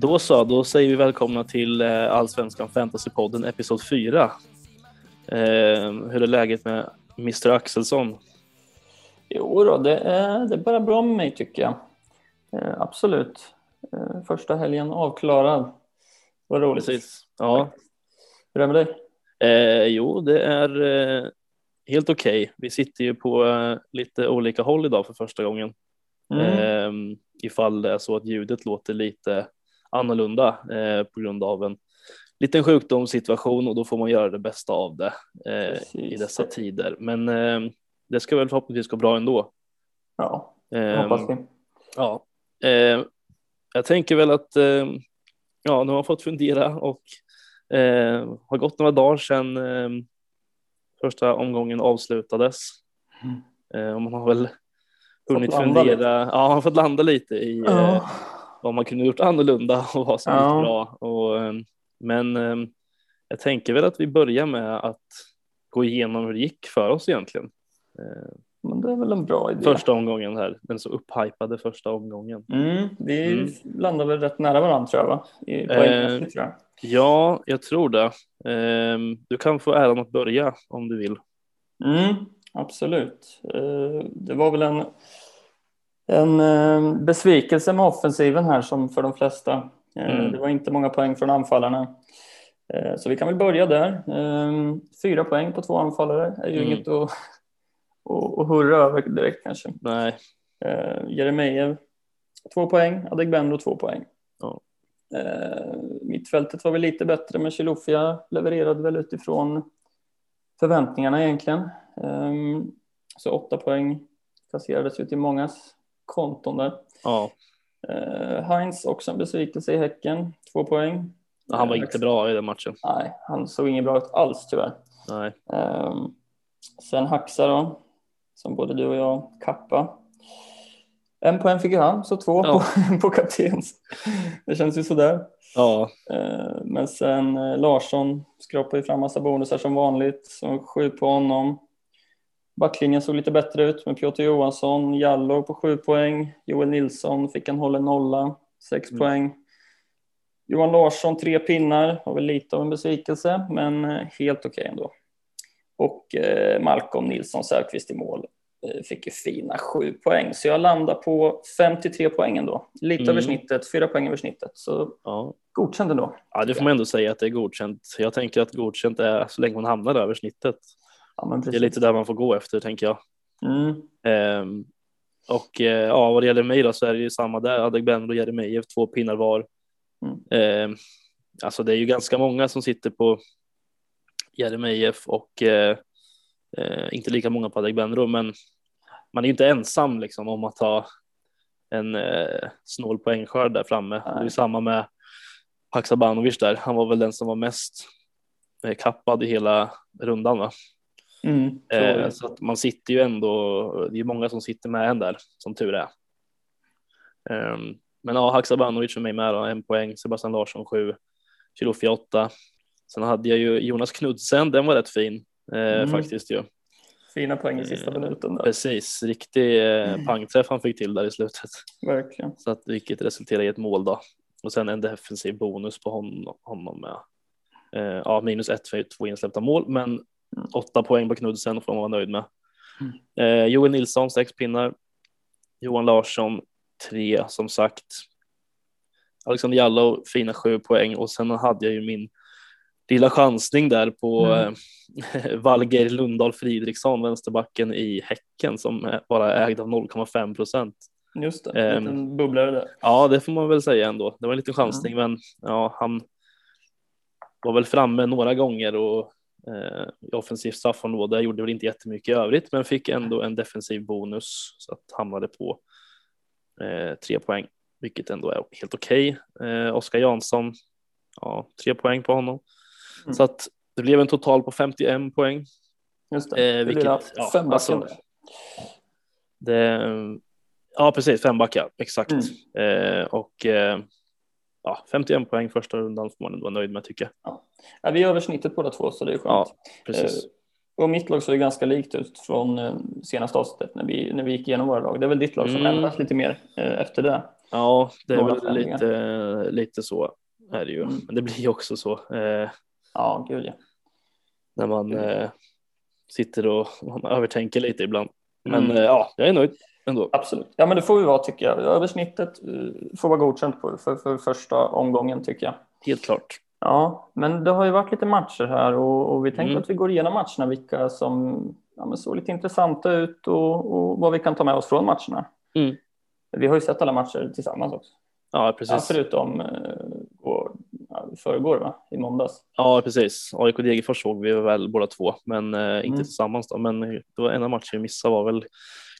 Då så, då säger vi välkomna till eh, Allsvenskan Fantasypodden episod 4. Eh, hur är läget med Mr Axelsson? Jo då, det är, det är bara bra med mig tycker jag. Eh, absolut. Eh, första helgen avklarad. Vad roligt. Precis. Ja. Hur är det med dig? Eh, jo, det är eh, helt okej. Okay. Vi sitter ju på lite olika håll idag för första gången. Mm. Eh, ifall det är så att ljudet låter lite annorlunda eh, på grund av en liten sjukdomssituation och då får man göra det bästa av det eh, i dessa tider. Men eh, det ska väl förhoppningsvis gå bra ändå. Ja, hoppas vi. Ja, eh, jag tänker väl att eh, ja, nu har man fått fundera och eh, har gått några dagar sedan eh, första omgången avslutades. Mm. Eh, och man har väl hunnit fundera, ja, man har fått landa lite i ja. Vad man kunde gjort annorlunda och vad som ja. gick bra. Och, eh, men eh, jag tänker väl att vi börjar med att gå igenom hur det gick för oss egentligen. Eh, men det är väl en bra idé. Första omgången här, den så upphypade första omgången. Mm, vi mm. landar väl rätt nära varandra tror jag, va? I eh, tror jag. Ja, jag tror det. Eh, du kan få äran att börja om du vill. Mm, absolut. Eh, det var väl en, en eh, besvikelse med offensiven här som för de flesta. Eh, mm. Det var inte många poäng från anfallarna. Eh, så vi kan väl börja där. Fyra poäng på två anfallare är ju mm. inget att och hurra över direkt kanske. Nej. Jeremejeff två poäng, Adegbenro två poäng. Ja. Mittfältet var väl lite bättre men Chilufya levererade väl utifrån förväntningarna egentligen. Så åtta poäng kasserades ut i mångas konton där. Ja. Eh, Heinz också en besvikelse i Häcken, två poäng. han var inte bra i den matchen. Nej, han såg inget bra ut alls tyvärr. Nej. Um, sen Haxa då, som både du och jag kappa. En poäng fick han, så två ja. på, på kaptens. Det känns ju sådär. Ja. Eh, men sen eh, Larsson skrapade ju fram massa bonusar som vanligt, så sju på honom. Backlinjen såg lite bättre ut med Piotr Johansson, Jallo på sju poäng, Joel Nilsson fick en hållen nolla, sex mm. poäng. Johan Larsson tre pinnar, var väl lite av en besvikelse, men eh, helt okej okay ändå. Och eh, Malcolm Nilsson Säfqvist i mål eh, fick ju fina sju poäng. Så jag landar på 53 poäng ändå. Lite mm. över snittet, fyra poäng över snittet. Så ja. godkänt ändå. Ja, det får man ändå säga att det är godkänt. Jag tänker att godkänt är så länge man hamnar över snittet. Ja, det är lite där man får gå efter tänker jag. Mm. Ehm, och eh, ja, vad det gäller mig då så är det ju samma där. Adegbenro och Jeremejeff, två pinnar var. Mm. Ehm, alltså det är ju ganska många som sitter på Jeremejeff och eh, eh, inte lika många på Adegbenro, men man är inte ensam liksom om att ha en eh, snål poängskörd där framme. Nej. Det är samma med Haksabanovic där. Han var väl den som var mest eh, kappad i hela rundan. Va? Mm, eh, så att man sitter ju ändå. Det är många som sitter med en där som tur är. Um, men ja, Haksabanovic för mig med då, en poäng. Sebastian Larsson sju. Chilufya åtta. Sen hade jag ju Jonas Knudsen, den var rätt fin eh, mm. faktiskt ju. Fina poäng i sista eh, minuten. Där. Precis, riktig eh, mm. pangträff han fick till där i slutet. Verkligen. Så att, vilket resulterade i ett mål då. Och sen en defensiv bonus på honom, honom med. Eh, ja, minus ett för två insläppta mål, men. Åtta poäng på Knudsen får man vara nöjd med. Mm. Eh, Joel Nilsson, sex pinnar. Johan Larsson, tre som sagt. Alexander Jallow, fina sju poäng och sen hade jag ju min lilla chansning där på mm. eh, Valger Lundahl Fridriksson, vänsterbacken i Häcken som bara är ägd av 0,5 procent. Just det, en liten um, bubblare där. Ja, det får man väl säga ändå. Det var en liten chansning, mm. men ja, han var väl framme några gånger och i offensivt straffområde gjorde väl inte jättemycket i övrigt, men fick ändå en defensiv bonus så att hamnade på eh, tre poäng, vilket ändå är helt okej. Okay. Eh, Oskar Jansson, ja, tre poäng på honom. Mm. Så att det blev en total på 51 poäng. Just det, eh, vilket, det ja, fem alltså, det, Ja, precis, fem backar, exakt. Mm. Eh, och eh, ja, 51 poäng första rundan får man ändå vara nöjd med tycker jag. Ja. vi är över snittet båda två så det är skönt. Ja, precis. Eh, Och mitt lag såg ju ganska likt ut från eh, senaste avsnittet när vi, när vi gick igenom våra lag. Det är väl ditt lag som Mm. ändras lite mer eh, efter det. Ja, det är Några väl lite, lite så är det ju. Mm. Men det blir också så eh, Ja, gud ja. när man eh, sitter och man övertänker lite ibland. Men Mm. eh, ja, jag är nöjd ändå. Absolut. Ja, men det får vi vara tycker jag. Översnittet eh, får vara godkänt på, för, för första omgången tycker jag. Helt klart. Ja, men det har ju varit lite matcher här och, och vi tänkte Mm. att vi går igenom matcherna, vilka som ja, såg lite intressanta ut och, och vad vi kan ta med oss från matcherna. Mm. Vi har ju sett alla matcher tillsammans också. Ja, Ja, precis. förutom eh, går, ja, förrgår, va? i måndags. Ja, precis. AIK Degerfors såg vi väl båda två, men eh, inte Mm. tillsammans då. Men det var en av matcherna vi missade var väl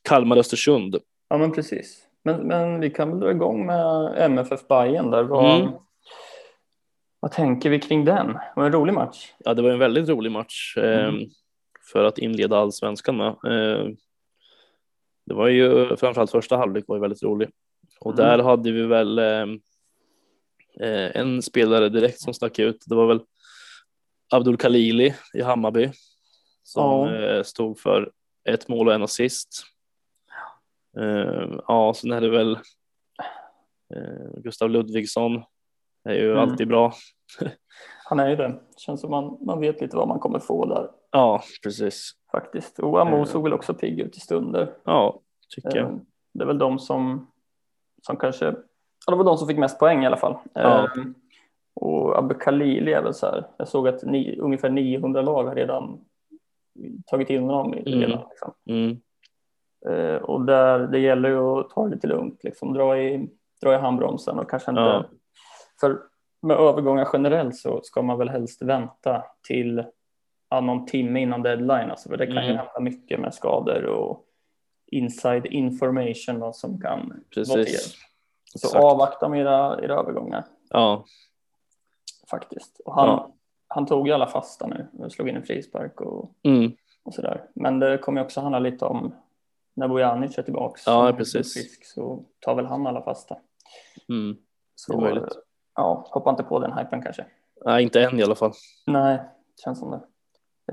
Kalmar-Östersund. Ja, men precis. Men, men vi kan väl dra igång med MFF Bayern där. Vad, Mm. vad tänker vi kring den? Det var en rolig match. Ja, det var en väldigt rolig match eh, Mm. för att inleda allsvenskan med. Eh, det var ju framförallt första halvlek var ju väldigt rolig och Mm. där hade vi väl eh, eh, en spelare direkt som stack ut. Det var väl Abdul Khalili i Hammarby som Ja. eh, stod för ett mål och en assist. Eh, ja, sen är det väl eh, Gustav Ludvigsson är ju Mm. alltid bra. Han är ju det. Känns som man, man vet lite vad man kommer få där Ja, precis. faktiskt. Och Amo Eh. såg väl också pigg ut i stunder. Ja, tycker jag. Det är väl de som, som kanske, ja, det var de som fick mest poäng i alla fall. Ja. Och Abbe Khalili är väl så här, jag såg att ni, ungefär 900 lag har redan tagit in honom i Mm. redan. Liksom. Mm. Eh, och där, det gäller ju att ta det lite lugnt, liksom, dra, i, dra i handbromsen och kanske inte... Ja. För med övergångar generellt så ska man väl helst vänta till ja, någon timme innan deadline. Alltså, för det kan ju Mm. hända mycket med skador och inside information då, som kan vara till hjälp. Precis. Så Exakt. avvakta med era, era övergångar Ja, faktiskt. Och han, Ja. han tog ju alla fasta nu och slog in en frispark och, mm. och sådär. Men det kommer ju också handla lite om när Bojanic är tillbaka. Ja, precis. Frisk, så tar väl han alla fasta. Mm. Så, möjligt. Ja, hoppa inte på den hypen kanske. Nej, inte än i alla fall. Nej, känns som det.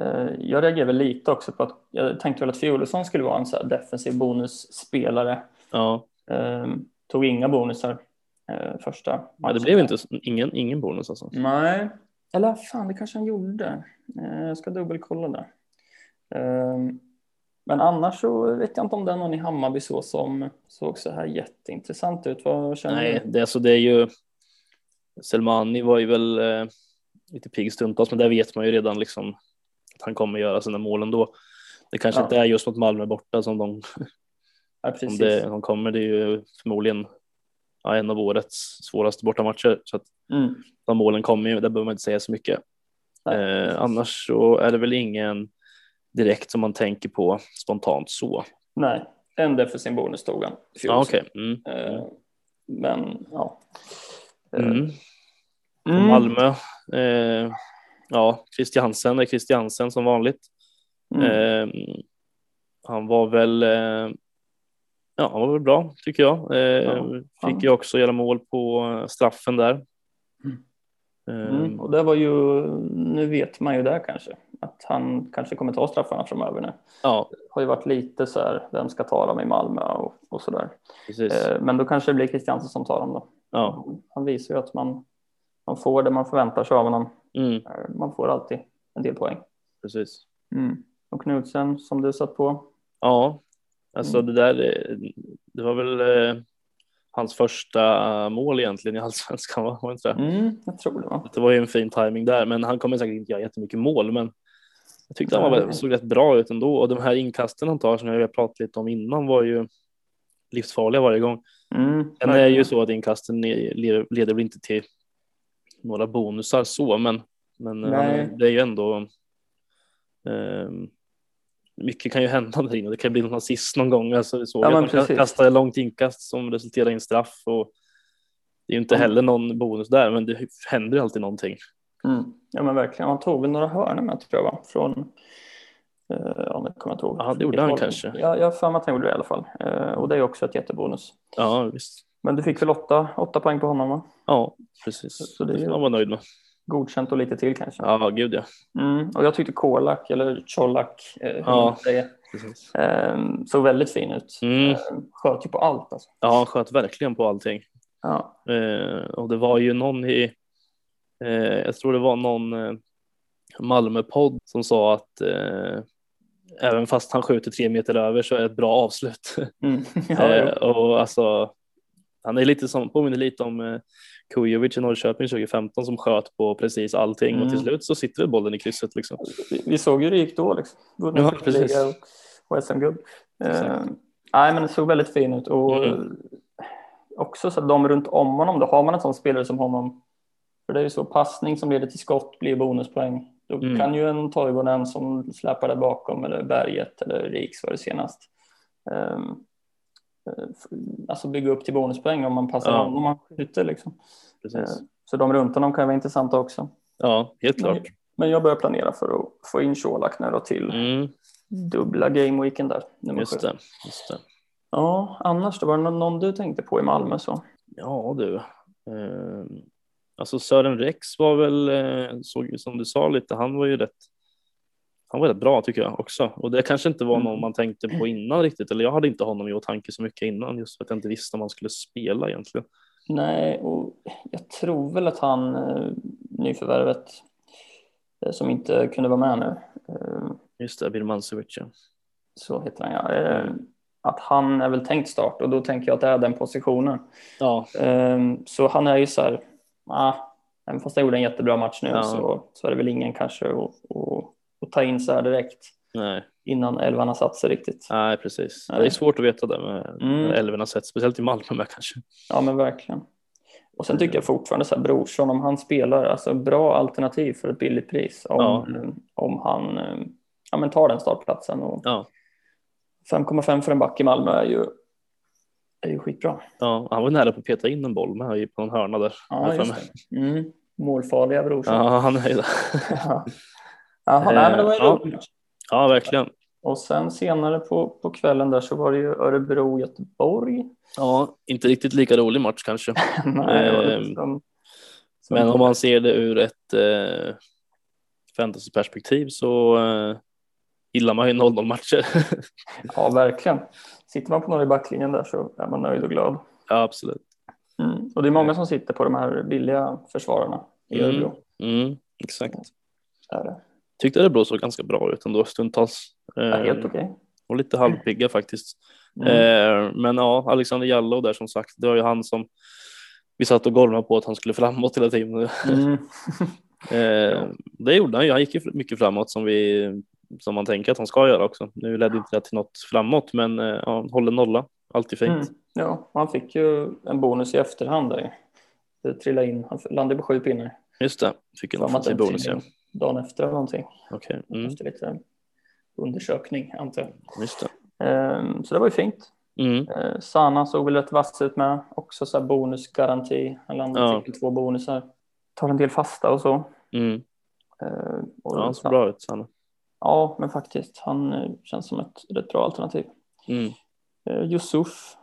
Eh, Jag reagerar väl lite också på att jag tänkte väl att Fiolesson skulle vara en så defensiv bonusspelare. Ja, Ehm, Tog inga bonusar eh, första ja det matchen. blev inte ingen, ingen bonus alltså. Nej, eller fan det kanske han gjorde. Eh, Jag ska dubbelkolla där. Ehm, Men annars så vet jag inte om det är någon i Hammarby så som såg så här jätteintressant ut. Vad känner Nej, du? det, alltså, det är ju Selmani var ju väl eh, lite pigg stundtals, men där vet man ju redan liksom att han kommer göra sina mål ändå. Det kanske Ja. inte är just mot Malmö borta som de, Ja, precis. det, de kommer. Det är ju förmodligen ja, en av årets svåraste bortamatcher. Så att Mm. de målen kommer ju, där behöver man inte säga så mycket. Nej. Eh, annars så är det väl ingen direkt som man tänker på spontant så. Nej, en defensiv bonus tog han. Ja, okej. Mm. Eh, Men ja. Eh, Mm. mm. Malmö. Eh, ja, Christiansen är Christiansen som vanligt. Eh, han var väl. Eh, ja, han var väl bra tycker jag. Eh, Ja, fick ju också göra mål på eh, straffen där. Mm. Och det var ju, nu vet man ju där kanske, att han kanske kommer ta straffarna framöver nu. Ja, har ju varit lite så här, vem ska ta dem i Malmö och, och så där. precis. Eh, Men då kanske det blir Christiansen som tar dem då. Ja, Han visar ju att man, man får det man förväntar sig av honom. mm, Eh, Man får alltid en del poäng. precis. Mm. Och Knudsen som du satt på. Ja, alltså Mm. det där. eh, Det var väl eh, hans första mål egentligen i allsvenskan. va? Var inte det? Mm, jag tror det va? Det var ju en fin timing där, men han kommer säkert inte göra jättemycket mål. Men jag tyckte han var, såg rätt bra ut ändå. Och de här inkasten han tar som jag pratat lite om innan var ju livsfarliga varje gång. Mm, Sen är ju så att inkasten leder, väl inte till några bonusar så, men, men han, Nej. det är ju ändå. ehm, mycket kan ju hända där inne. Det kan bli någon assist någon gång. Alltså, vi såg Ja, att precis. kastade långt inkast som resulterar i en straff. Och det är ju inte Mm. heller någon bonus där, men det händer ju alltid någonting. Mm. Ja men verkligen, han tog väl några hörnor med tror jag va? Från, eh, ja nu kommer jag inte ihåg. Ja, det gjorde han kanske. Ja, jag har för mig att han gjorde det i alla fall. Eh, och det är också ett jättebonus. Ja, visst. Men du fick väl åtta, åtta poäng på honom va? Ja, precis. Så det är det får man vara nöjd med. Godkänt och lite till kanske. Ja, gud ja. Mm. Och jag tyckte Kolak, eller Colak, eh, Ja. eh, såg väldigt fin ut. Mm. Eh, sköt ju på allt alltså. Ja, han sköt verkligen på allting. Ja. Eh, och det var ju någon i, eh, jag tror det var någon eh, Malmö-podd som sa att eh, även fast han skjuter tre meter över så är det ett bra avslut. Mm. ja, och alltså, han är lite som, påminner lite om Kujovic i Norrköping 2015 som sköt på precis allting och till Mm. slut så sitter bollen i krysset liksom. vi, vi såg ju hur det gick då liksom. Vunnit Ja, precis. och, och SM-guld. Eh, Exakt. nej, men det såg väldigt fin ut och Mm. också så att de runt om honom, då har man en sån spelare som honom. För det är ju så passning som leder till skott blir bonuspoäng. Då Mm. kan ju en Toivonen som släpar där bakom eller Berget eller Riks var det senast. f- alltså bygga upp till bonuspoäng om man passar Ja. om man skjuter liksom. Precis. Eh, Så de runt honom kan vara intressanta också. Ja, helt klart. Men jag börjar planera för att få in Colak nu då till Mm, dubbla gameweeken där. Nummer just det. Just det. Ja, annars då var det någon, någon du tänkte på i Malmö så? Ja du. Eh, alltså Sören Rex var väl, eh, såg ju som du sa lite, han var ju rätt han var rätt bra tycker jag också och det kanske inte var Mm. någon man tänkte på innan riktigt eller jag hade inte honom i åtanke så mycket innan just för att jag inte visste om han skulle spela egentligen. Nej, och jag tror väl att han, eh, nyförvärvet, eh, som inte kunde vara med nu, eh, Just det, Birmancevic så heter han ja, eh, att han är väl tänkt start och då tänker jag att det är den positionen. Ja, Eh, Så han är ju så här, ah, även fast han gjorde en jättebra match nu Ja. så, så är det väl ingen kanske att, att ta in så här direkt nej, innan elvan har satt sig riktigt. nej precis. Nej. Det är svårt att veta det med Mm. elverna sett, speciellt i Malmö med kanske. Ja men verkligen. Och sen tycker jag fortfarande så här Brorsson, om han spelar, alltså bra alternativ för ett billigt pris. Om, Ja. om han eh, ja, men tar den startplatsen. Och Ja, 5,5 för en back i Malmö är ju, är ju skitbra. ja, han var nära på att peta in en boll med på en hörna där. Ja, just det. Mm. Målfarliga Brorsson. Ja, han är ju det. Ja. Jaha, nej, men det var en Ja. rolig match. Ja, verkligen. Och sen senare på, på kvällen där så var det ju Örebro-Göteborg. Ja, inte riktigt lika rolig match kanske. Nej, lite som, som, Men om man ser det ur ett eh, fantasyperspektiv så eh, gillar man ju 0-0 matcher. Ja, verkligen. Sitter man på några i backlinjen där så är man nöjd och glad. ja, absolut. Mm. Och det är många som sitter på de här billiga försvararna i Mm. Örebro. Mm, exakt. Är det. Tyckte Örebro såg ganska bra ut ändå stundtals. Ja, helt okej. och lite halvpigga faktiskt. Mm. Eh, men ja, Alexander Jallow där som sagt, det var ju han som vi satt och golvade på att han skulle framåt hela tiden. Mm. Eh, det gjorde han ju. Han gick ju mycket framåt som, vi, som man tänker att han ska göra också. Nu ledde inte det till något framåt, men eh, ja, håller nolla. Alltid fint. Mm. Ja, han fick ju en bonus i efterhand där. Det trillade in. Han landade på sju pinnar. Just det, fick en offensiv bonus. Ja. Dagen efter eller någonting. Okej, mm, Efter lite undersökning antar jag. just det. Ehm, Så det var ju fint. Mm, Eh, Sana såg väl rätt vass ut med. Också så här bonusgaranti. Han landade Ja. fick två bonusar. Tar en del fasta och så. mm. Eh, och Ja, han såg bra ut. Sanne. Ja, men faktiskt. Han eh, känns som ett rätt bra alternativ. Mm, Yusuf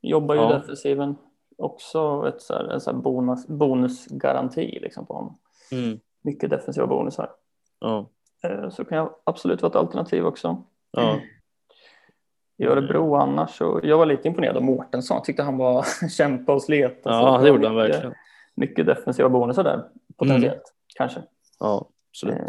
jobbar ju Ja. defensiven. Också ett så här, en så här bonus, bonusgaranti liksom på honom. mm, Mycket defensiva bonusar. ja, Eh, Så kan jag absolut vara ett alternativ också. ja, I Örebro annars så jag var lite imponerad av Mårtensson. Tyckte han var kämpa och slet. Ja, det gjorde han mycket, verkligen. Mycket defensiva bonusar där potentiellt Mm. kanske. Ja, absolut. Eh,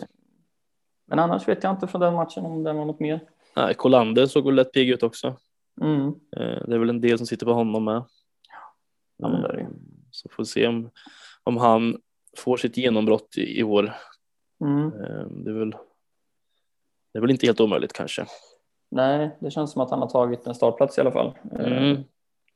Men annars vet jag inte från den matchen om det var något mer. Nej, Kolander såg väl lätt pigg ut också. Mm. Eh, Det är väl en del som sitter på honom med. Ja, men det är Så får vi se om, om han får sitt genombrott i, i år. Mm. Eh, Det är, väl, det är väl inte helt omöjligt kanske. Nej, det känns som att han har tagit en startplats i alla fall. Mm.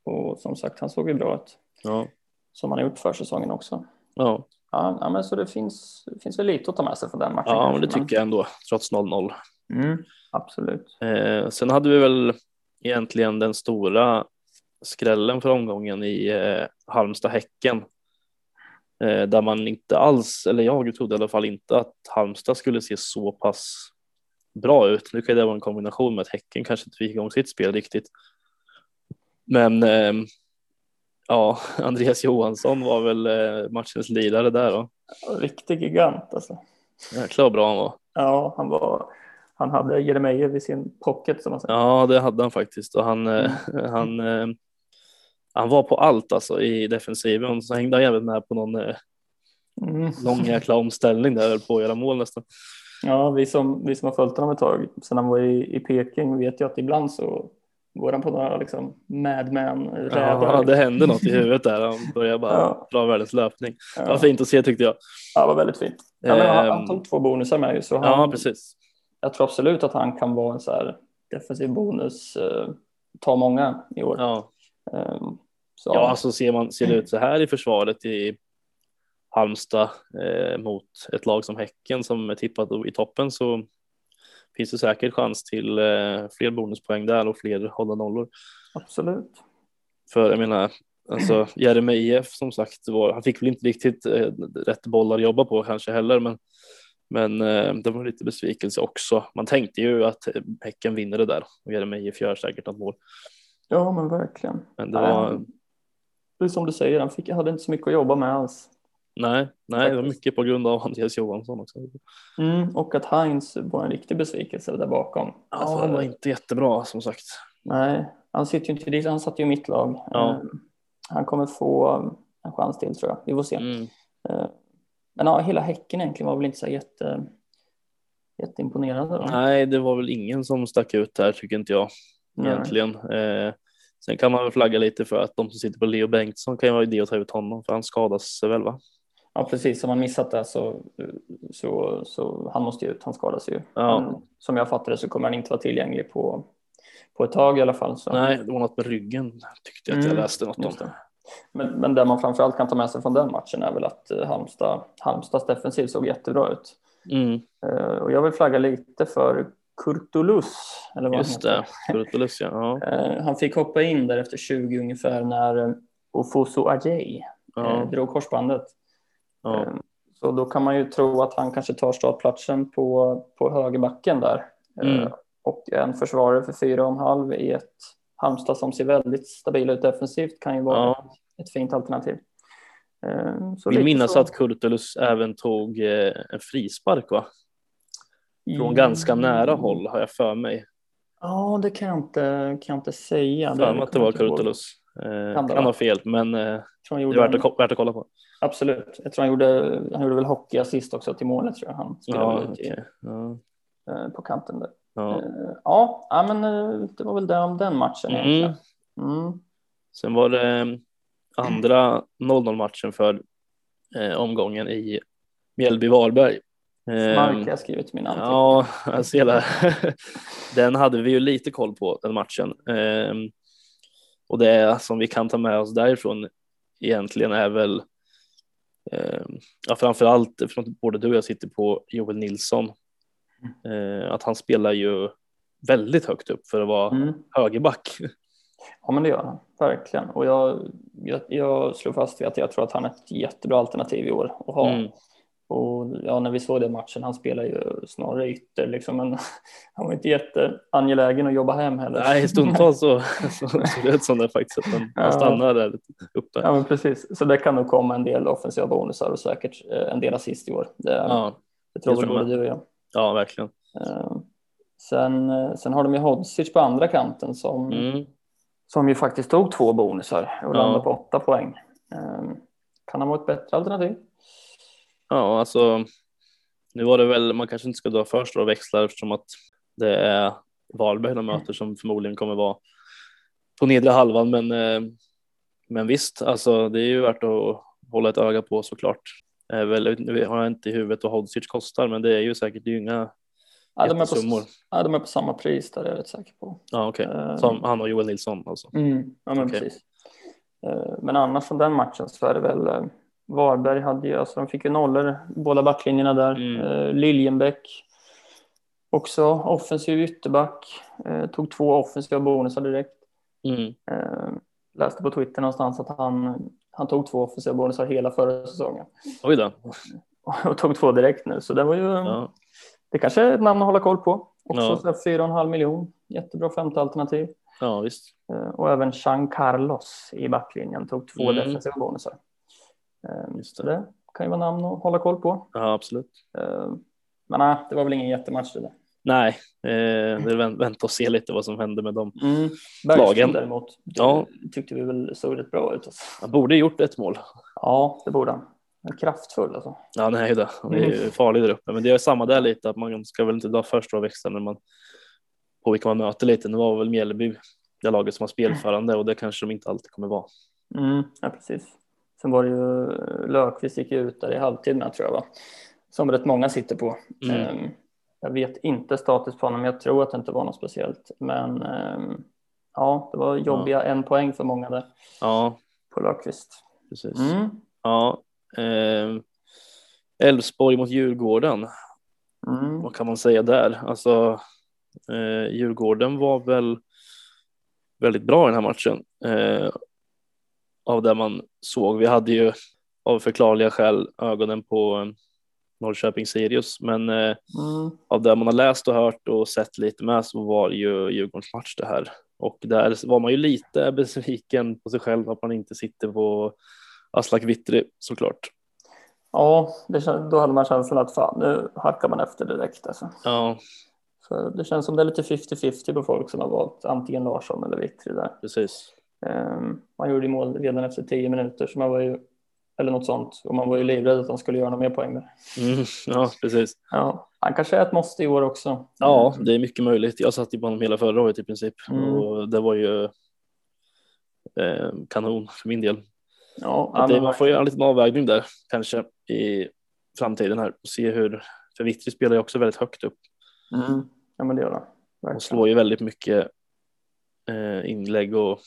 Och som sagt, han såg ju bra ut. Ja, Som han har gjort för säsongen också. ja. Ja, men så det finns, det finns väl lite att ta med sig från den matchen. ja kanske, men det tycker jag ändå, trots 0-0. Mm, absolut. Eh, sen hade vi väl egentligen den stora skrällen för omgången i eh, Halmstad-Häcken. Eh, där man inte alls, eller jag trodde i alla fall inte att Halmstad skulle se så pass bra ut. Nu kan det vara en kombination med att Häcken kanske inte fick igång sitt spel riktigt. Men eh, ja, Andreas Johansson var väl eh, matchens lirare där då. Riktig gigant alltså. Jäklar vad bra han var. Ja, han var. Han hade Jeremejeff i sin pocket som man säger. Ja, det hade han faktiskt och han, Mm. eh, han, eh, han var på allt alltså i defensiven. Så hängde han även med på någon eh, Mm. lång jäkla omställning där höll på att göra mål nästan. Ja, vi som, vi som har följt honom ett tag sen han var i, i Peking vet ju att ibland så går han på några liksom madman. Ja, det hände något i huvudet där. Han började bara Ja. dra världens löpning. Det var fint att se tyckte jag. ja, det var väldigt fint. Ja, han, han Ehm, tog två bonusar med ju, så han, Ja, precis. jag tror absolut att han kan vara en så här defensiv bonus, eh, ta många i år. Ja, Ehm, så, ja alltså ser, man, ser det ut så här i försvaret i Halmstad eh, mot ett lag som Häcken som är tippat i toppen så finns det säkert chans till eh, fler bonuspoäng där och fler hålla nollor. absolut. För jag menar, alltså Jeremejeff som sagt var, han fick väl inte riktigt eh, rätt bollar att jobba på kanske heller, men men eh, det var lite besvikelse också. Man tänkte ju att Häcken vinner det där och Jeremejeff gör säkert något mål. Ja, men verkligen. Men det var, Nej, Det är som du säger, han fick, hade inte så mycket att jobba med alls. nej, nej, det var mycket på grund av Andreas Johansson också. Mm, och att Heinz var en riktig besvikelse där bakom. Ja, Alltså, han var inte jättebra som sagt. Nej, han sitter ju inte dit, han satt ju i mitt lag. Ja. Eh, Han kommer få en chans till tror jag, vi får se. Mm. Eh, Men ja, hela Häcken egentligen var väl inte så jätte, jätteimponerande. Då. Nej, det var väl ingen som stack ut där tycker inte jag Nej. egentligen. Eh, sen kan man väl flagga lite för att de som sitter på Leo Bengtsson kan ju vara idé att ta ut honom för han skadas väl va? Ja, precis. Om man missat det så, så, så han måste ju ut, han skadas ju. Ja. Men som jag fattar det så kommer han inte vara tillgänglig på, på ett tag i alla fall. Så. Nej, det var något med ryggen tyckte jag att jag Mm, läste något om. Det. Men, men det man framförallt kan ta med sig från den matchen är väl att eh, Halmstad, Halmstads defensiv såg jättebra ut. Mm, Eh, Och jag vill flagga lite för Kurtulus. Eller vad just det. Kurtulus ja. ja. Eh, Han fick hoppa in där efter 20 ungefär när eh, Ofosu Ajay eh, ja, drog korsbandet. ja. Så då kan man ju tro att han kanske tar startplatsen på, på högerbacken där. Mm. Och en försvarare för fyra och en halv i ett Halmstad som ser väldigt stabila ut defensivt kan ju vara Ja. ett fint alternativ. Så Vill minnas så. att Kurtulus även tog en frispark va? Från Mm. ganska nära håll har jag för mig. Ja, det kan jag inte, kan jag inte säga. För mig att det var. Kurtulus. Eh, Kan kan ha fel, men eh, det är värt att, värt att kolla på. Absolut. Jag tror han gjorde, han gjorde väl hockeyassist också till målet tror jag. Han Ja, ut i, ja, eh, på kanten där. ja. Eh, Ja, men eh, det var väl det om den matchen Mm. egentligen. Mm. Sen var det eh, andra 0-0 matchen för eh, omgången i Mjällby-Varberg. Eh, Mark har jag skrivit i min anteckning. Ja, ser det. Den hade vi ju lite koll på den matchen. Eh, och det som vi kan ta med oss därifrån egentligen är väl eh, ja, framför allt från både du och jag sitter på Joel Nilsson. Att han spelar ju väldigt högt upp för att vara Mm. högerback. Ja, men det gör han. Verkligen. Och jag, jag, jag slår fast vid att jag tror att han är ett jättebra alternativ i år att ha. Mm. Och ja, när vi såg den matchen, han spelar ju snarare ytter liksom, men han var inte jätteangelägen att jobba hem heller. Nej, stundtals så, så det ut som det faktiskt att han, Ja. stannar där uppe. Ja, men precis. Så det kan nog komma en del offensiva bonusar och säkert eh, en del assist i år. Det, Ja, det tror väl jag både du och jag. ja verkligen. Eh, Sen, eh, sen har de ju Hodzic på andra kanten som, Mm. som ju faktiskt tog två bonusar och Ja. landade på åtta poäng. Kan han vara ett bättre alternativ? Ja, alltså nu var det väl, man kanske inte ska dra för stora växlar eftersom att det är Varberg de möter som förmodligen kommer vara på nedre halvan, men, eh, men visst, alltså det är ju värt att hålla ett öga på såklart. Väl, nu har jag inte i huvudet vad Hodzic kostar, men det är ju säkert det är ju inga Ja, de, är på, ja, de är på samma pris där, är jag rätt säker på. Ja, okej. Eh, Som han och Joel Nilsson alltså. Mm, ja, men Okej. precis. Eh, Men annars från den matchen så är det väl Varberg hade ju, alltså de fick ju nollor båda backlinjerna där. Mm. Eh, Liljenbäck också offensiv ytterback. Eh, Tog två offensiva bonusar direkt. Mm. Eh, Läste på Twitter någonstans att han, han tog två offensiva bonusar hela förra säsongen. Oj då. Och tog två direkt nu. Så det var ju, Ja, det kanske är ett namn att hålla koll på. Också Ja. så där 4,5 miljon. Jättebra femte alternativ. ja visst. Och även Jean Carlos i backlinjen tog två Mm. defensiva bonusar. Eh, Just det. det kan ju vara namn att hålla koll på. Ja, absolut. Eh, men nej, det var väl ingen jättematch det där. Nej, eh, det vänt, vänta och se lite vad som händer med dem. Mm. Lagen. Däremot, det Ja. tyckte vi väl såg rätt bra ut. Alltså. Han borde gjort ett mål. Ja, det borde han. Kraftfull alltså. Ja, han är ju det. Han är ju farlig där uppe. Men det är samma där lite, att man ska väl inte dra för stora växlar när man på vilka man möter lite. Nu var väl Mjällby det laget som var spelförande och det kanske de inte alltid kommer vara. Mm, ja, precis. Sen var det ju Löfqvist gick ut där i halvtid med tror jag va? Som rätt många sitter på. Mm. Ehm, jag vet inte status på honom, jag tror att det inte var något speciellt. Men ehm, ja, det var jobbiga en poäng för många där Ja, på Löfqvist. precis. Mm. Ja, ehm, Elfsborg mot Djurgården. Mm. Vad kan man säga där? Alltså, eh, Djurgården var väl väldigt bra i den här matchen. Eh, av det man såg. Vi hade ju av förklarliga skäl ögonen på eh, Norrköping Sirius, men eh, Mm. av det man har läst och hört och sett lite med så var det ju Djurgårdens match det här. Och där var man ju lite besviken på sig själv att man inte sitter på Aslak Vittry såklart. Ja, det, då hade man känslan att fan, nu hackar man efter direkt. Alltså. Ja, Så det känns som det är lite 50-50 på folk som har valt antingen Larsson eller Vittry där. precis. Ehm, man gjorde ju mål redan efter 10 minuter, så man var ju, eller något sånt, och man var ju livrädd att han skulle göra några mer poäng där. Mm, ja, precis. Ja, han kanske är ett måste i år också. Ja, det är mycket möjligt. Jag satt ju på honom hela förra året i princip Mm. och det var ju eh, kanon för min del. ja, det, man får göra en liten avvägning där kanske i framtiden här och se hur, för Vittry spelar ju också väldigt högt upp Mm. Ja, men det gör han. och Verkligen. slår ju väldigt mycket eh, inlägg och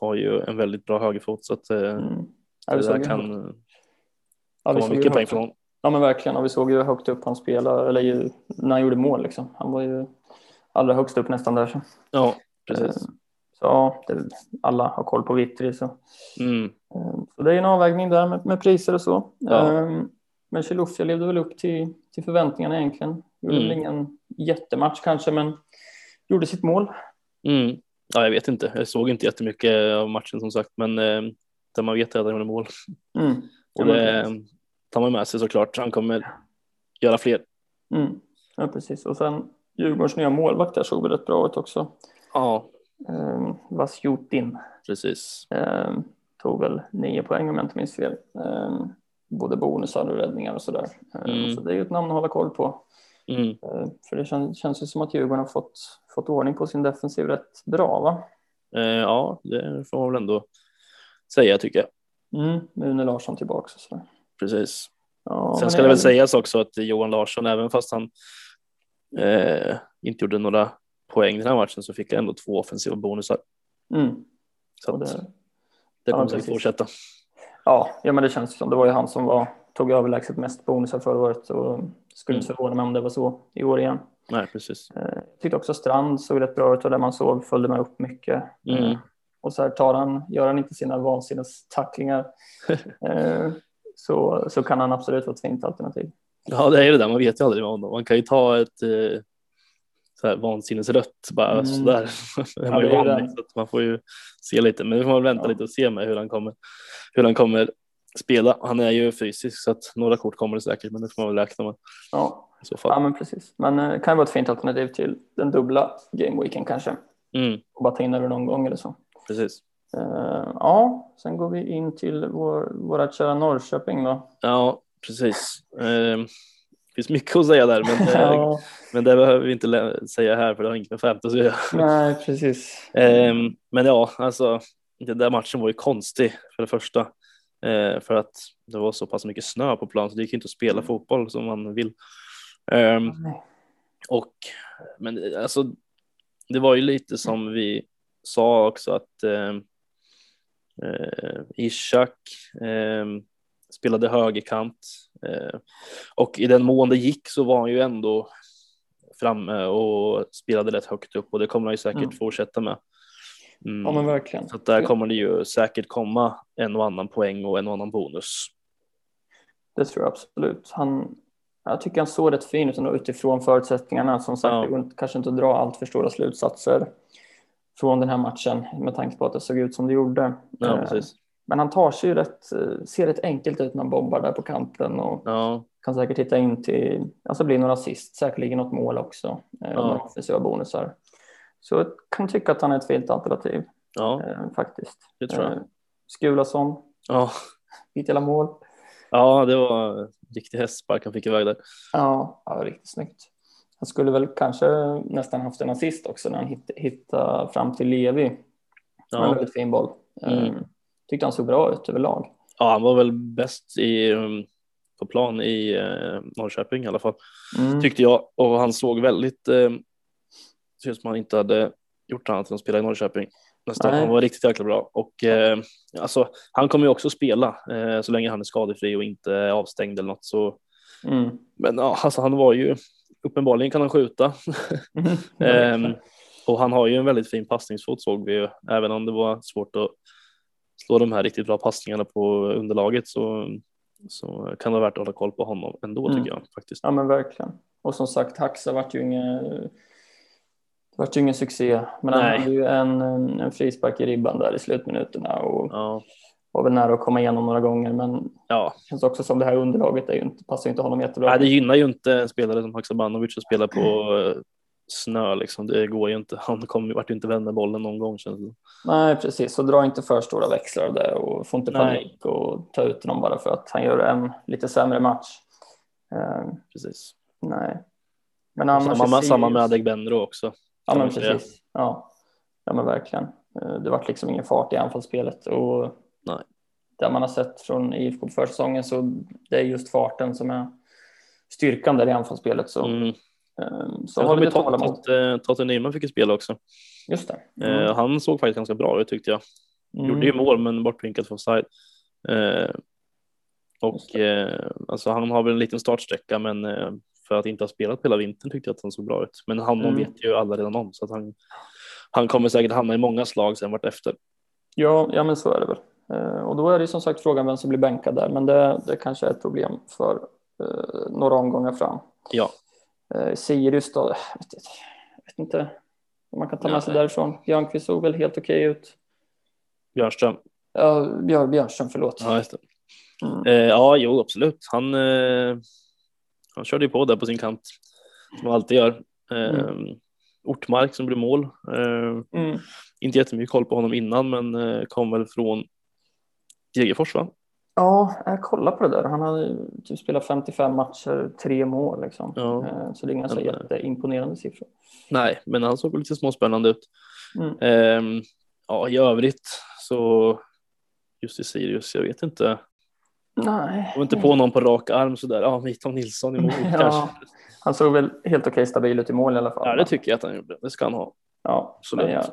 har ju en väldigt bra högerfot så att eh, Mm. Ja, det där kan ja, komma ju mycket poäng från honom. Ja, men verkligen. Och vi såg ju hur högt upp han spelade, eller ju, när han gjorde mål liksom. Han var ju allra högst upp nästan där. Så, Ja, precis. Ehm, så ja, alla har koll på Vittry. Så. Mm. Ehm, så det är en avvägning där med, med priser och så. Ja. Men Chilufya levde väl upp till, till förväntningarna egentligen. Gjorde Mm. väl ingen jättematch kanske, men gjorde sitt mål. Mm. Ja, jag vet inte. Jag såg inte jättemycket av matchen som sagt, men eh, det man vet att han gjorde mål. Mm. Och det tar man med sig såklart. Han kommer göra fler. Mm. Ja, precis. Och sen Djurgårdens nya målvakt där såg väl rätt bra ut också. Ja, Um, Vasjutin precis. um, tog väl nio poäng om jag inte minns fel. Ehm, både bonusar och räddningar och sådär. Ehm, Mm. Så det är ju ett namn att hålla koll på. Mm. Ehm, för det känns, känns ju som att Djurgården har fått, fått ordning på sin defensiv rätt bra va? Eh, ja, det får man väl ändå säga tycker jag. Mm. Med Une Larsson tillbaka sådär. Precis. Ja, Sen ska det väl sägas också att Johan Larsson, även fast han eh, inte gjorde några poäng i den här matchen så fick han ändå två offensiva bonusar. Mm. Så att det, det, ja, kommer säkert precis. fortsätta. ja, ja, men det känns som. Det var ju han som var, tog överlägset mest bonusar förra året och skulle inte Mm. förvåna mig om det var så i år igen. Nej, precis. Eh, Jag tyckte också Strand såg rätt bra ut och där man såg följde med upp mycket. Mm. Eh, Och så här tar han, gör han inte sina vansinnes tacklingar eh, så, så kan han absolut vara ett fint alternativ. Ja, det är det där. Man vet ju aldrig med honom. Man kan ju ta ett så här vansinnesrött bara Mm. sådär. är man man får ju se lite. Men vi får väl vänta Ja. lite och se med hur han kommer, hur han kommer spela. Han är ju fysisk så att några kort kommer det säkert, men det får man väl räkna med Ja, i så ja fall. men precis. Men eh, kan vara ett fint alternativ till den dubbla gameweeken kanske. Mm, Och bara ta in över någon gång eller så. precis. Eh, ja, sen går vi in till vår, våra kära Norrköping då. Ja, precis. Eh, det finns mycket att säga där, men, eh, Ja, men det behöver vi inte säga här för det har inget med femte att göra. nej, precis. Ehm, men ja, alltså den där matchen var ju konstig för det första. Eh, för att det var så pass mycket snö på plan så det gick inte att spela fotboll som man vill. Ehm, Nej. och, men eh, alltså, det var ju lite som vi sa också att eh, eh, Ishak eh, spelade högerkant eh, och i den mån det gick så var han ju ändå framme och spelade rätt högt upp och det kommer han ju säkert Mm. fortsätta med. Mm. Ja, men verkligen. Så där kommer det ju säkert komma en och annan poäng och en och annan bonus. Det tror jag absolut. Han, jag tycker han såg rätt fin ut utifrån förutsättningarna. Som sagt, Ja. det går kanske inte att dra allt för stora slutsatser från den här matchen med tanke på att det såg ut som det gjorde. Ja, Eh, men han tar sig ju rätt, eh, ser rätt enkelt ut när han bombar där på kanten och Ja, kan säkert hitta in till, alltså blir några assist, säkerligen något mål också, eh, Ja. några offensiva bonusar. Så jag kan tycka att han är ett fint alternativ ja, eh, faktiskt. det tror jag. Eh, Skulason, Ja, mitt jävla mål. ja det var en riktig hästspark han fick iväg där. Ja, ja, riktigt snyggt. Han skulle väl kanske nästan haft en assist också när han hitt, hittade fram till Levi. En Ja. väldigt fin boll. Mm. Eh, Tyckte han såg bra ut överlag. Ja, han var väl bäst i, um, på plan i eh, Norrköping i alla fall, Mm. tyckte jag. Och han såg väldigt, eh, ser ut som han inte hade gjort annat än att spela i Norrköping. Nästan. Han var riktigt jäkla bra. Och eh, alltså, han kommer ju också spela eh, så länge han är skadefri och inte avstängd eller något. Så, Mm. men ja, alltså, han var ju, uppenbarligen kan han skjuta. Mm. Ehm, och han har ju en väldigt fin passningsfot såg vi ju, även om det var svårt att slå de här riktigt bra passningarna på underlaget så, så kan det vara värt att hålla koll på honom ändå Mm. tycker jag faktiskt. Ja men verkligen. Och som sagt, Haxa vart ju ingen, det vart ju ingen succé. Men han Nej. hade ju en, en frispark i ribban där i slutminuterna och Ja, var väl nära att komma igenom några gånger. Men ja. det känns också som det här underlaget är ju inte, passar ju inte honom jättebra. Nej, det gynnar ju inte en spelare som Haksabanovic att spela på eh, snö liksom. Det går ju inte. Han kommer vart ju inte vända bollen någon gång känns det. Nej, precis. Så dra inte för stora växlar av det och få inte Nej. panik och ta ut honom bara för att han gör en lite sämre match. Eh, Precis. nej. Men annars... Samma samma med Adegbenro också. Ja, men precis. Ja. ja, men verkligen. Eh, Det vart liksom ingen fart i anfallsspelet och Nej. det man har sett från IFK på försäsongen så det är just farten som är styrkan där i anfallsspelet. Så, Mm. eh, så har vi tålamod. Totte Nyman fick ju spela också. Just det. Eh, han såg faktiskt ganska bra ut tyckte jag. Mm. Gjorde ju mål men bortvinkat för offside. Eh, och eh, alltså han har väl en liten startsträcka men eh, för att inte ha spelat hela vintern tyckte jag att han såg bra ut. Men honom Mm. vet ju alla redan om så att han, han kommer säkert hamna i många slag sen vart efter. Ja, ja, men så är det väl. Eh, och då är det som sagt frågan vem som blir bänkad där, men det, det kanske är ett problem för eh, några omgångar fram. Ja, Eh, Sirius då, jag vet, vet inte om man kan ta med sig därifrån. Björnqvist såg väl helt okej ut. Björnström. Ja, Björn, Björnström, förlåt. Ja, just det. Mm. Eh, ja, jo, absolut. Han, eh, han körde ju på där på sin kant som han alltid gör. Eh, Ortmark som blev mål. Eh, Mm. inte jättemycket koll på honom innan, men eh, kom väl från Degerfors va? Ja, jag kollar på det där. Han hade typ spelat 55 matcher, tre mål liksom. Ja. Eh, Så det är inga så eh, jätteimponerande siffror. Nej, men han såg lite småspännande ut. Mm. Ehm, ja, i övrigt så just i Sirius, jag vet inte. Nej. Var inte på någon på rak arm sådär. Ja, Tom Nilsson i mål Ja. kanske. Han såg väl helt okej stabil ut i mål i alla fall. Ja, det tycker jag att han gjorde. Det ska han ha. Ja, Absolut. Men jag,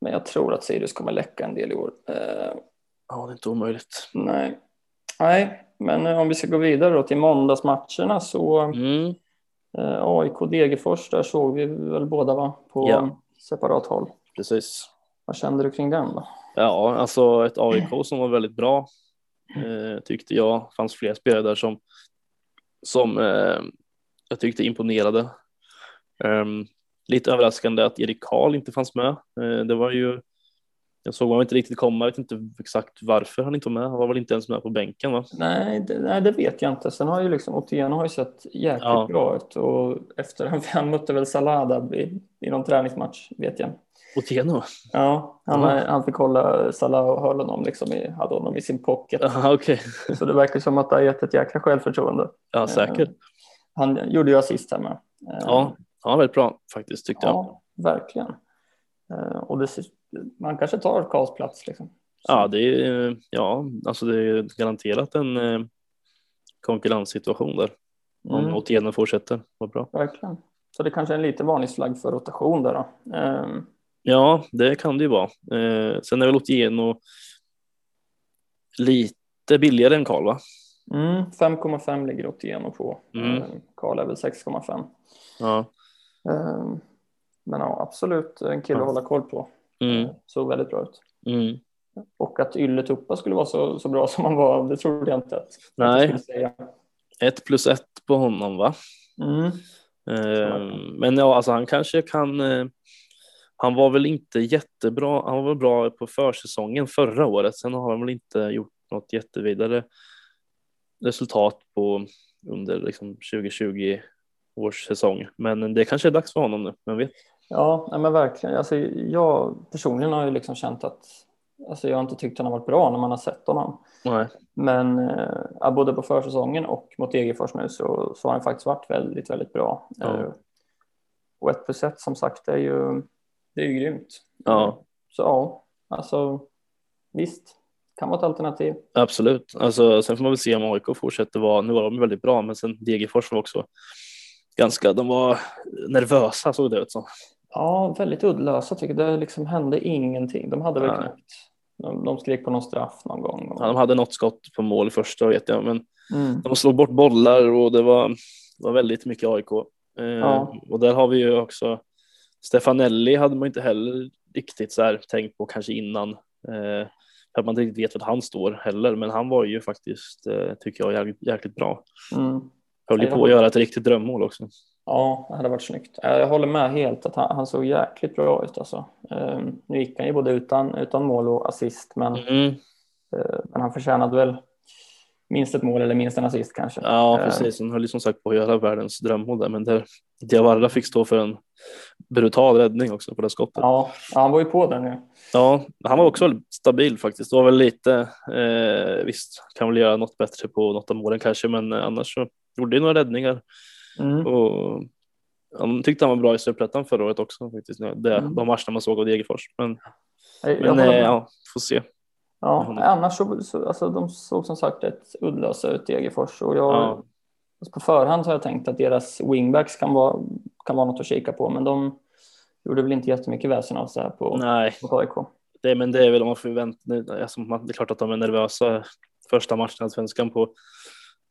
men jag tror att Sirius kommer läcka en del i år. Eh, Ja, det är inte omöjligt. nej. nej, men eh, om vi ska gå vidare då till måndagsmatcherna så Mm. eh, AIK Degerfors, där såg vi väl båda va? På Ja. separat håll. Precis. Vad kände du kring den då? Ja, alltså ett AIK som var väldigt bra eh, tyckte jag. fanns fler spelare där som, som eh, jag tyckte imponerade. Ehm, lite överraskande att Erik Karl inte fanns med. Eh, det var ju, jag såg honom inte riktigt komma, jag vet inte exakt varför han inte var med. Han var väl inte ens med på bänken va? Nej det, nej, det vet jag inte. Sen har ju liksom Otieno har ju sett jäkligt Ja. bra ut och efter han mötte väl Salada i, i någon träningsmatch vet jag. Otieno? Ja, han, Ja. han fick hålla Salah och höll honom liksom i, hade honom i sin pocket. Jaha, okej. Så det verkar som att det har gett ett jäkla självförtroende. Ja, säkert. Han gjorde ju assist här med. Eh, Ja, ja, väldigt bra faktiskt tyckte jag. ja verkligen. Eh, Och det, man kanske tar Karls plats liksom. Så- Ja, det är, ja, alltså det är garanterat en eh, konkurrenssituation där. Om Mm, Otieno fortsätter. Vad bra. verkligen. Så det kanske är en lite varningsflagg för rotation där då. Eh, Ja, det kan det ju vara. Eh, sen är väl Otieno lite billigare än Karl va? Mm, 5,5 ligger Otieno på. Mm. Eh, Karl är väl 6,5. Ja. Eh, Men ja, absolut en kille Ja. att hålla koll på. Mm, Eh, Såg väldigt bra ut. mm. Och att Ylle Tuppa skulle vara så, så bra som han var, det trodde jag inte att, Nej. skulle säga. Ett plus ett på honom va? Mm. Eh, men ja, alltså han kanske kan. Eh, han var väl inte jättebra. Han var väl bra på försäsongen förra året. Sen har han väl inte gjort något jättevidare resultat på under liksom 2020 års säsong. Men det kanske är dags för honom nu, vem vet? Ja, men verkligen. Alltså, jag personligen har ju liksom känt att alltså, jag har inte tyckt han har varit bra när man har sett honom. Nej. Men eh, både på försäsongen och mot Degerfors nu så, så har han faktiskt varit väldigt, väldigt bra. Ja. Eh, och ett plus ett som sagt är ju, det är ju grymt. Ja, Så ja, alltså visst, kan vara ett alternativ. absolut. Alltså, sen får man väl se om AIK fortsätter vara, nu var de väldigt bra, men sen Degerfors var också ganska, de var nervösa såg det ut som. Ja, väldigt uddlösa tycker jag. Det liksom hände ingenting. De hade väl Nej. knappt, de, de skrek på någon straff någon gång. Ja, de hade något skott på mål första vet jag, men Mm. de slog bort bollar och det var, var väldigt mycket AIK. Eh, Ja. Och där har vi ju också Stefanelli hade man inte heller riktigt så här tänkt på kanske innan. Eh, för att man inte riktigt vet vart han står heller, men han var ju faktiskt, eh, tycker jag, jäkligt, jäkligt bra. Mm. Höll ju på att göra ett riktigt drömmål också. Ja, det hade varit snyggt. Jag håller med helt att han, han såg jäkligt bra ut alltså. Ehm, Nu gick han ju både utan, utan mål och assist, men, Mm. eh, men han förtjänade väl minst ett mål eller minst en assist kanske. Ja, Eh, precis. Han höll ju som sagt på att göra världens drömmål där, men där Diawara fick stå för en brutal räddning också på det skottet. Ja, ja, han var ju på den ju. Ja, han var också väldigt stabil faktiskt. Det var väl lite, eh, visst kan väl göra något bättre på något av målen kanske, men eh, annars så gjorde han några räddningar Mm. och han tyckte han var bra i Superettan förra året också faktiskt. Det, Mm. De matcherna man såg av Degerfors. Men, Jag, men eh, ja, får se. Ja, annars så, så alltså, de såg som sagt rätt uddlösa ut i Degerfors och jag, Ja. alltså, på förhand har jag tänkt att deras wingbacks kan vara, kan vara något att kika på, men de gjorde väl inte jättemycket väsen av sig här på, Nej, mot AIK. det, men det är väl om man förväntar alltså, Det är klart att de är nervösa första matchen av svenskan på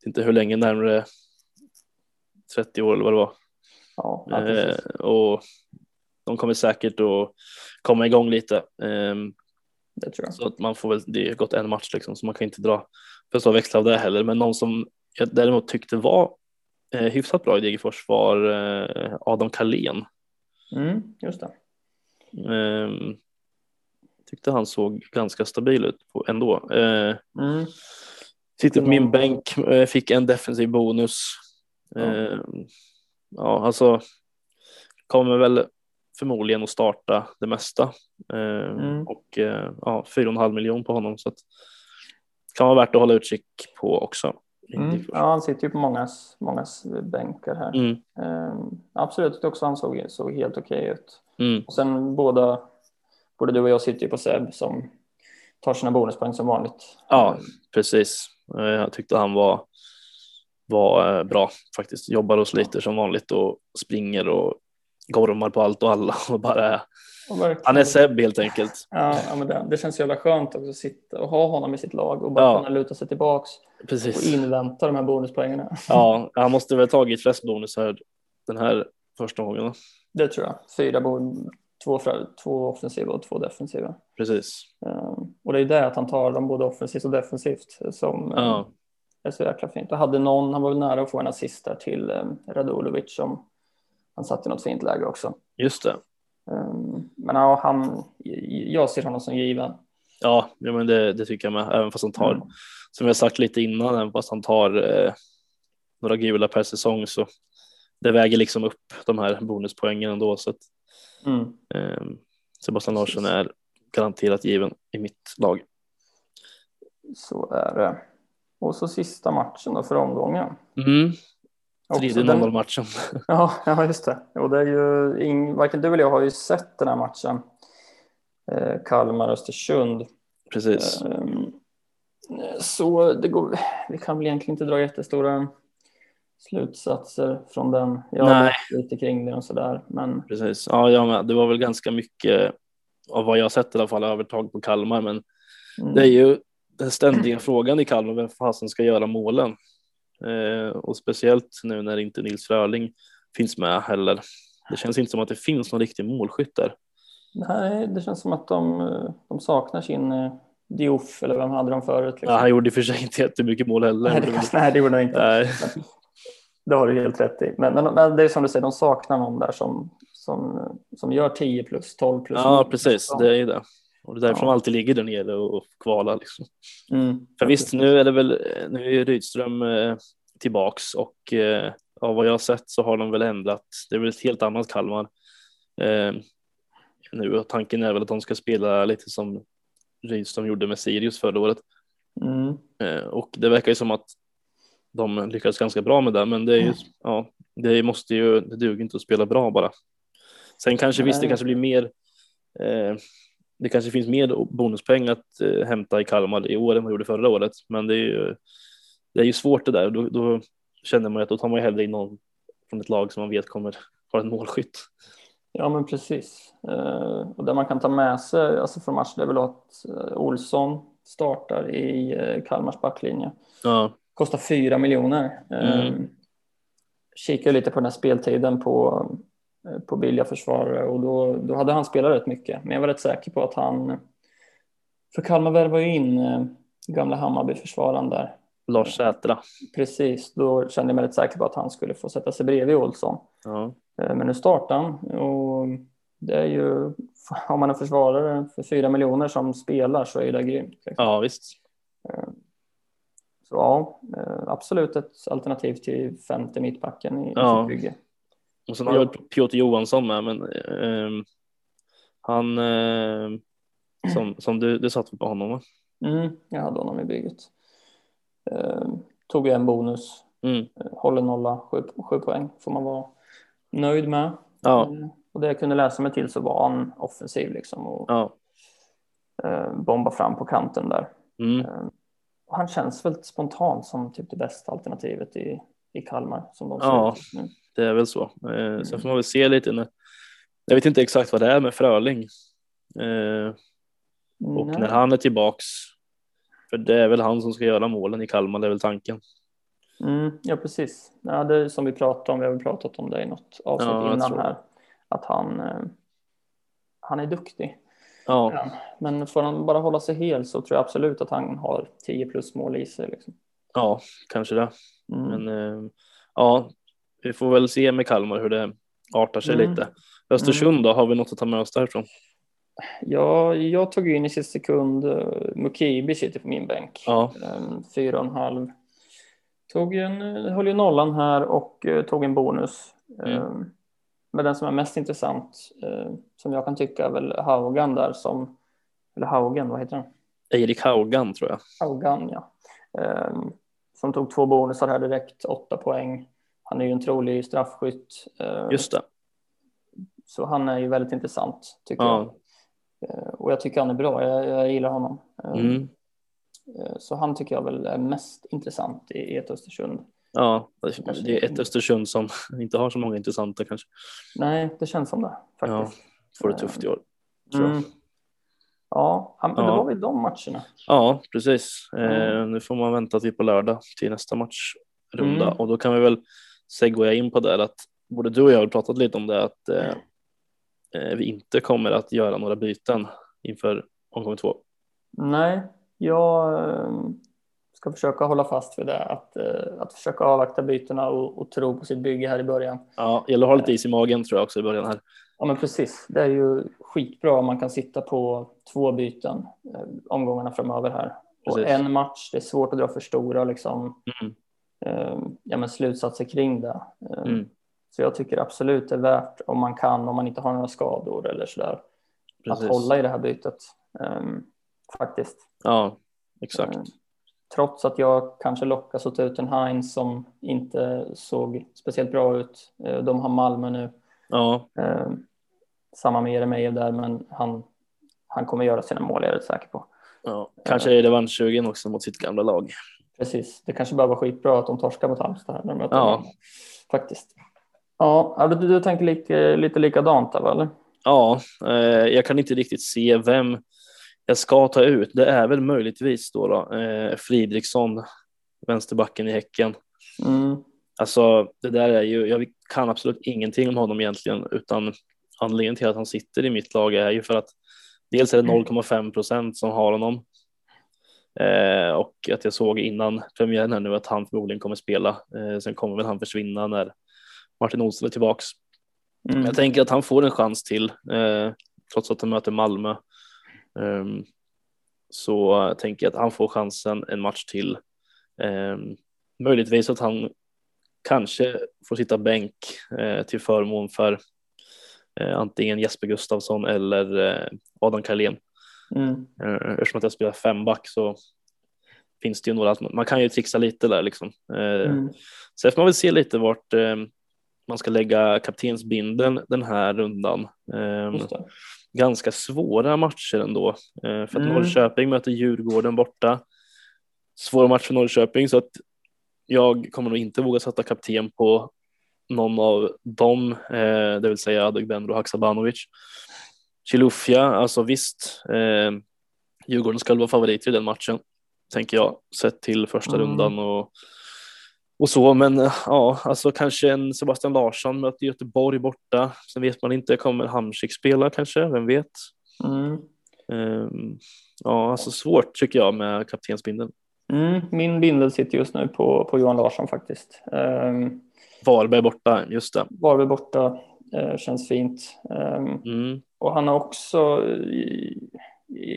inte hur länge, närmare 30 år eller vad det var. Ja, ja. Eh, och de kommer säkert att komma igång lite. Ehm, det tror jag. så att man får väl, det har gått en match liksom, så man kan inte dra för stora växlar av det heller. Men någon som jag däremot tyckte var eh, hyfsat bra i Degerfors var eh, Adam Kalén. Mm, just det. Ehm, tyckte han såg ganska stabil ut på, ändå. Eh, Mm. sitter på min bänk, eh, fick en defensiv bonus. Ja. Ehm, ja, alltså kommer väl förmodligen att starta det mesta. Ehm, Mm. Och eh, ja, 4,5 miljon på honom så att kan vara värt att hålla utkik på också. Mm. Ja, han sitter ju på mångas, mångas bänkar här. Mm, Ehm, absolut, jag också han såg, såg helt okej ut. mm, Och sen båda, både du och jag sitter ju på Seb som tar sina bonuspoäng som vanligt. Ja, precis. Eh, Jag tyckte han var, var eh, bra faktiskt. Jobbar och sliter som vanligt och springer och gormar på allt och alla och bara Och han är Seb helt enkelt. Ja, ja men det, det känns jävla skönt också att sitta och ha honom i sitt lag och bara Ja. kunna luta sig tillbaks och Precis. invänta de här bonuspoängen. Ja, han måste väl tagit flest bonusar den här första gången. Det tror jag. Fyra bon, två, två offensiva och två defensiva. Precis. Ehm, och det är det att han tar dem både offensivt och defensivt som eh, Ja, är så jäkla fint. Och hade någon, han var väl nära att få en assist där till eh, Radulovic som han satt i något fint läge också. just det. Ehm, men ja, han, jag ser honom som given. Ja, ja men det, det tycker jag med. Även fast han tar, Mm. som jag sagt lite innan, även fast han tar eh, några gula per säsong så det väger liksom upp de här bonuspoängen ändå. Så att, Mm. eh, Sebastian Precis. Larsson är garanterat given i mitt lag. Så är det. Och så sista matchen då för omgången. Mm, Också tredje den- 0 matchen. Ja, ja, just det. Och det är ju ing, varken du eller jag har ju sett den här matchen. Eh, Kalmar-Östersund. Precis. Ehm, Så det går, vi kan väl egentligen inte dra jättestora slutsatser från den. Jag har Nej. lite kring det och sådär. Men Precis. Ja, jag med. Det var väl ganska mycket av vad jag sett i alla fall övertag på Kalmar, men mm, det är ju den ständiga frågan i Kalmar, vem fasen ska göra målen? Eh, och speciellt nu när inte Nils Fröling finns med heller. Det känns inte som att det finns någon riktig målskytt där. nej, det känns som att de, de saknar sin eh, Diouf eller vem hade de förut? Liksom. Ja, han gjorde i och för sig inte jättemycket mål heller. nej, det, nej, det gjorde de inte. Nej, Det har du helt rätt i. Men, men, men det är som du säger, de saknar någon där som, som, som gör 10 plus 12 plus. Ja, precis. Det är ju det. Och det är därför ja. de alltid ligger där nere och kvalar. Liksom. Mm, För visst, nu är det väl, nu är Rydström eh, tillbaks och eh, av vad jag har sett så har de väl ändrat. Det är väl ett helt annat Kalmar eh, nu och tanken är väl att de ska spela lite som Rydström gjorde med Sirius förra året. Mm. Eh, och det verkar ju som att de lyckades ganska bra med det, men det är ju, mm. ja, det måste ju, det duger inte att spela bra bara. Sen kanske visst, det kanske blir mer, eh, det kanske finns mer bonuspoäng att eh, hämta i Kalmar i år än vad gjorde förra året, men det är ju, det är ju svårt det där då, då känner man att då tar man ju hellre in någon från ett lag som man vet kommer vara en målskytt. Ja, men precis. Eh, och det man kan ta med sig alltså från matchen är väl att eh, Olsson startar i eh, Kalmars backlinje. Ja. Kostar fyra miljoner. Mm. Kikar lite på den här speltiden på, på billiga försvarare och då, då hade han spelat rätt mycket. Men jag var rätt säker på att han... För Kalmar värvade ju in gamla Hammarby-försvararen där. Lars Sätra. Precis, då kände jag mig rätt säker på att han skulle få sätta sig bredvid Olsson. Ja. Men nu startar han och det är ju, om man är försvarare för fyra miljoner som spelar så är det grymt. Liksom. Ja, visst. Eh, så ja, eh, absolut ett alternativ till femte mittbacken i ja. sitt bygge. Och sen har vi Piotr Johansson med, men eh, han eh, som, som du, du satt på honom va? Mm, jag hade honom i bygget. Eh, tog en bonus, mm. Eh, håller nolla, sju, sju poäng får man vara nöjd med. Ja. Och det jag kunde läsa mig till så var han offensiv liksom och ja. eh, bomba fram på kanten där. Mm. Eh, och han känns väl spontant som typ det bästa alternativet i, i Kalmar som de ja, nu. Det är väl så. Eh, mm. Sen får man väl se lite. När, jag vet inte exakt vad det är med Fröling. Eh, och Nej. när han är tillbaks. För det är väl han som ska göra målen i Kalmar, det är väl tanken. Mm, ja, precis. Ja, det är som vi pratade om. Vi har väl pratat om det i något avsnitt ja, innan här att han, eh, han är duktig. Ja. Men får han bara hålla sig hel så tror jag absolut att han har 10 plus mål i sig. Liksom. Ja, kanske det. Mm. Men eh, ja, vi får väl se med Kalmar hur det artar sig mm. lite. Östersund mm. då, har vi något att ta med oss därifrån? Ja, jag tog in i sista sekund uh, Mukibi sitter på min bänk. Ja. Um, fyra och en halv. Tog en, höll ju nollan här och uh, tog en bonus. Mm. Um, men den som är mest intressant, eh, som jag kan tycka, är väl Haugan där som, eller Haugen, vad heter han? Erik Haugan tror jag. Haugan, ja. Eh, som tog två bonusar här direkt, åtta poäng. Han är ju en trolig straffskytt. Eh, Just det. Så han är ju väldigt intressant, tycker ja. jag. Eh, och jag tycker han är bra, jag, jag gillar honom. Eh, mm. Så han tycker jag väl är mest intressant i, ett Östersund. Ja, det är ett Östersund som inte har så många intressanta kanske. Nej, det känns som det faktiskt. Ja, får det tufft i år. Mm. Ja, men det var väl de matcherna. Ja, precis. Mm. Eh, nu får man vänta till på lördag till nästa matchrunda mm. och då kan vi väl segwaya in på det att både du och jag har pratat lite om det att eh, eh, vi inte kommer att göra några byten inför omgång två. Nej, jag eh, ska försöka hålla fast vid det, att, eh, att försöka avvakta bytena och, och tro på sitt bygge här i början. Ja, gäller att ha lite is i magen tror jag också i början här. Ja, men precis. Det är ju skitbra om man kan sitta på två byten omgångarna framöver här. Och en match, det är svårt att dra för stora liksom, mm. Eh, ja, men slutsatser kring det. Eh, mm. Så jag tycker absolut det är värt om man kan, om man inte har några skador eller sådär, att hålla i det här bytet. Eh, faktiskt. Ja, exakt. Eh, trots att jag kanske lockas att ta ut en Heinz som inte såg speciellt bra ut. Eh, de har Malmö nu. Ja. Eh, samma med Jeremejeff där, men han, han kommer göra sina mål, jag är rätt säker på. Ja, kanske är revanschsugen också mot sitt gamla lag. Precis, det kanske bara var skitbra att de torskar mot Halmstad här. När de ja. Faktiskt. Ja, du, du tänker lite, lite likadant där, eller? Ja, eh, jag kan inte riktigt se vem jag ska ta ut, det är väl möjligtvis då, då eh, Fridriksson, vänsterbacken i Häcken. Mm. Alltså det där är ju, jag kan absolut ingenting om honom egentligen, utan anledningen till att han sitter i mitt lag är ju för att dels är det 0,5 procent som har honom eh, och att jag såg innan premiären här nu att han förmodligen kommer spela. Eh, sen kommer väl han försvinna när Martin Olsson är tillbaks. Mm. Jag tänker att han får en chans till, eh, trots att han möter Malmö. Um, så tänker jag att han får chansen en match till. Um, möjligtvis att han kanske får sitta bänk eh, till förmån för eh, antingen Jesper Gustafsson eller eh, Adam Carlén. Mm. Eh, eftersom att jag spelar femback så finns det ju några, man kan ju trixa lite där liksom. Eh, mm. Sen får man väl se lite vart eh, man ska lägga kaptensbinden den här rundan. Ganska svåra matcher ändå, för att mm. Norrköping möter Djurgården borta. Svår match för Norrköping så att jag kommer nog inte våga sätta kapten på någon av dem, det vill säga Adegbenro och Haksabanovic. Chilufya, alltså visst, eh, Djurgården ska vara favoriter i den matchen, tänker jag, sett till första mm. rundan och, och så. Men ja, alltså kanske en Sebastian Larsson möter Göteborg borta. Sen vet man inte, kommer Hamsik spela kanske, vem vet? Mm. Um, ja, alltså svårt tycker jag med kaptensbindeln. Mm, min bindel sitter just nu på, på Johan Larsson faktiskt. Um, Varberg borta, just det. Varberg borta, uh, känns fint. Um, mm. Och han har också,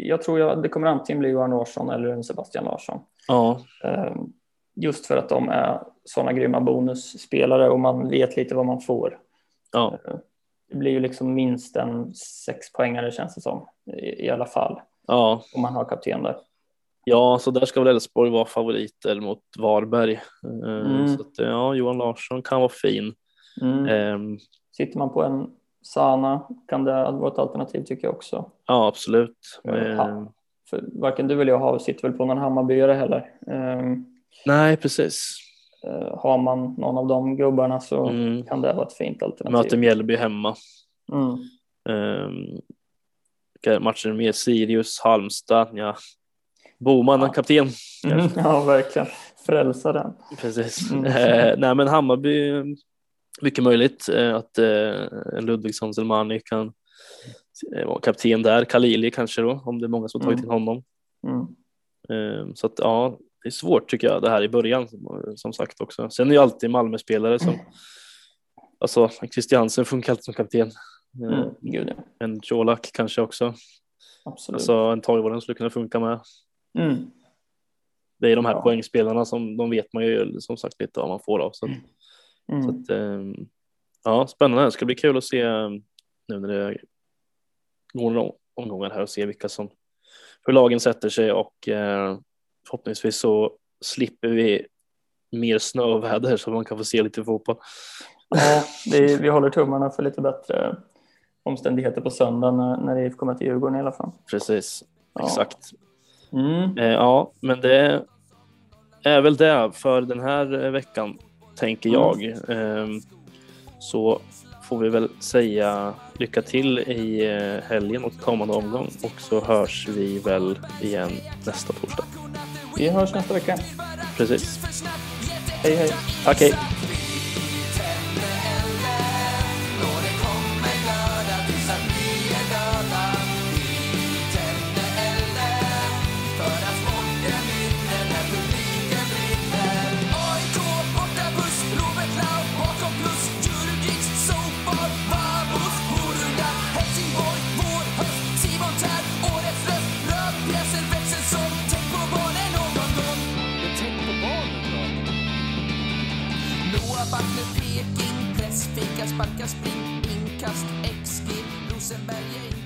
jag tror jag, det kommer antingen bli Johan Larsson eller en Sebastian Larsson. Ja. Ehm, just för att de är sådana grymma bonusspelare och man vet lite vad man får. Ja. Ehm, det blir ju liksom minst en sex poängare känns det som i, alla fall. Ja. Om man har kapten där. Ja, så där ska väl Elfsborg vara favoriter mot Varberg. Ehm, mm. Så att, ja, Johan Larsson kan vara fin. Mm. Sitter man på en Sana kan det vara ett alternativ tycker jag också. Ja, absolut. Ja, för varken du eller jag har, sitter väl på någon Hammarbyare heller. Um, Nej, precis. Uh, har man någon av de gubbarna så mm. kan det vara ett fint alternativ. Möter Mjällby hemma. Mm. Um, matchen med Sirius, Halmstad, ja. Boman, ja. kapten. Mm, ja, verkligen. Frälsa den. Precis. Mm. Uh, nej, men Hammarby mycket möjligt eh, att eh, Ludvigsson Selmani kan eh, vara kapten där. Kalili kanske då, om det är många som tagit mm. in honom. Mm. Så att ja, det är svårt tycker jag det här i början som sagt också. Sen är ju alltid Malmö-spelare som alltså Christiansen funkar alltid som kapten. Mm, gud, ja. En Colak kanske också. Absolut. Alltså en Toivonen skulle kunna funka med. Mm. Det är de här ja. poängspelarna som de vet man ju som sagt lite vad man får av. Så att, Mm. Så att, ehm, ja, spännande. Det ska bli kul att se ehm, nu när det går några omgångar här och se vilka som, hur lagen sätter sig och eh, förhoppningsvis så slipper vi mer snöväder så man kan få se lite fotboll. Ja, är, vi håller tummarna för lite bättre omständigheter på söndag när, när IFK kommer till Djurgården i alla fall. Precis, ja. exakt. Mm. Eh, ja, men det är väl det för den här veckan tänker mm. jag. Mm. Så får vi väl säga lycka till i eh, helgen och kommande omgång och så hörs vi väl igen nästa torsdag. Vi hörs nästa vecka. Precis. Hej hej. Tack hej. Sparka, spring, inkast, XG, Rosenberg är inte